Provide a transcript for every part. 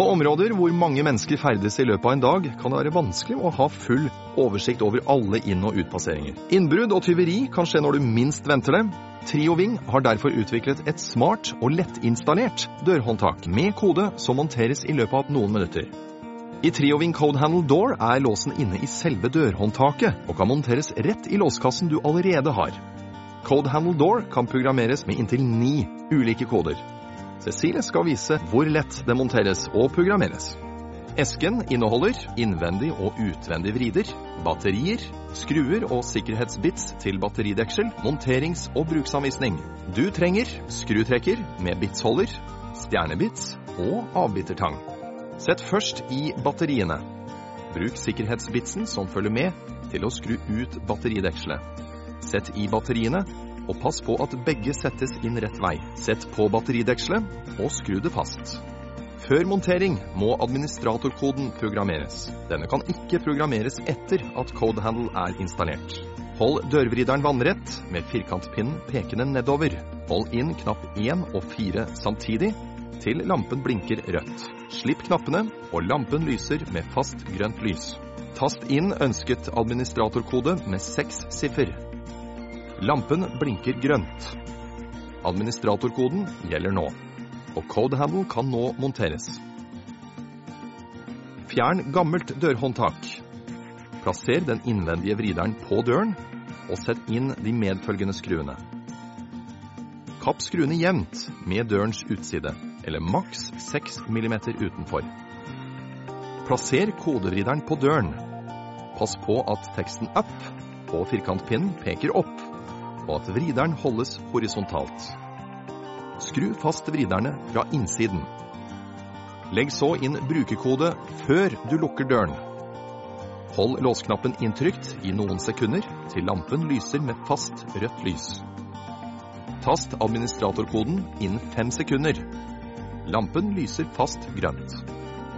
På områder hvor mange mennesker ferdes i løpet av en dag, kan det være vanskelig å ha full oversikt over alle inn- og utpasseringer. Innbrudd og tyveri kan skje når du minst venter det. Trioving har derfor utviklet et smart og lettinstallert dørhåndtak med kode som monteres i løpet av noen minutter. I Trioving Code Handle Door er låsen inne i selve dørhåndtaket og kan monteres rett i låskassen du allerede har. Code Handle Door kan programmeres med inntil ni ulike koder. Cecilie skal vise hvor lett det monteres og programmeres. Esken inneholder innvendig og utvendig vrider, batterier, skruer og sikkerhetsbits til batterideksel, monterings- og bruksanvisning. Du trenger skrutrekker med bitsholder, stjernebits og avbitertang. Sett først i batteriene. Bruk sikkerhetsbitsen som følger med til å skru ut batteridekselet. Sett i batteriene og pass på at begge settes inn rett vei. Sett på batteridekselet og skru det fast. Før montering må administratorkoden programmeres. Denne kan ikke programmeres etter at codehandle er installert. Hold dørvrideren vannrett med firkantpinnen pekende nedover. Hold inn knapp 1 og 4 samtidig til lampen blinker rødt. Slipp knappene, og lampen lyser med fast grønt lys. Tast inn ønsket administratorkode med seks siffer. Lampen blinker grønt. Administratorkoden gjelder nå, og codehandle kan nå monteres. Fjern gammelt dørhåndtak. Plasser den innvendige vrideren på døren, og sett inn de medfølgende skruene. Kapp skruene jevnt med dørens utside, eller maks 6 mm utenfor. Plasser kodevrideren på døren. Pass på at teksten UP på firkantpinnen peker opp, og at vrideren holdes horisontalt. Skru fast vriderne fra innsiden. Legg så inn brukerkode før du lukker døren. Hold låsknappen inntrykt i noen sekunder til lampen lyser med fast rødt lys. Tast administratorkoden innen fem sekunder. Lampen lyser fast grønt.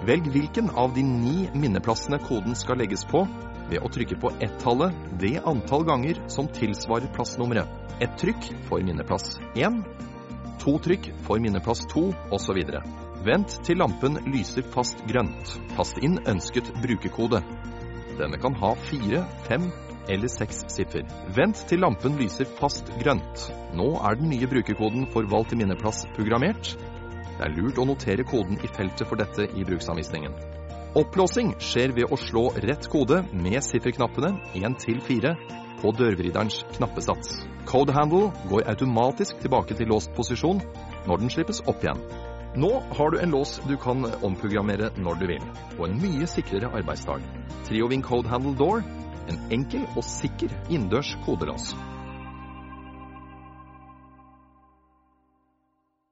Velg hvilken av de ni minneplassene koden skal legges på ved å trykke på ett-tallet det antall ganger som tilsvarer plassnummeret. Ett trykk for minneplass 1, to trykk for minneplass 2, osv. Vent til lampen lyser fast grønt. Tast inn ønsket brukerkode. Denne kan ha fire, fem eller seks siffer. Vent til lampen lyser fast grønt. Nå er den nye brukerkoden for valgt minneplass programmert. Det er lurt å notere koden i feltet for dette i bruksanvisningen. Opplåsing skjer ved å slå rett kode med sifferknappene 1 til 4 på dørvriderens knappesats. Codehandle går automatisk tilbake til låst posisjon når den slippes opp igjen. Nå har du en lås du kan omprogrammere når du vil, og en mye sikrere arbeidsdag. Trioving Codehandle Door, en enkel og sikker innendørs kodelås.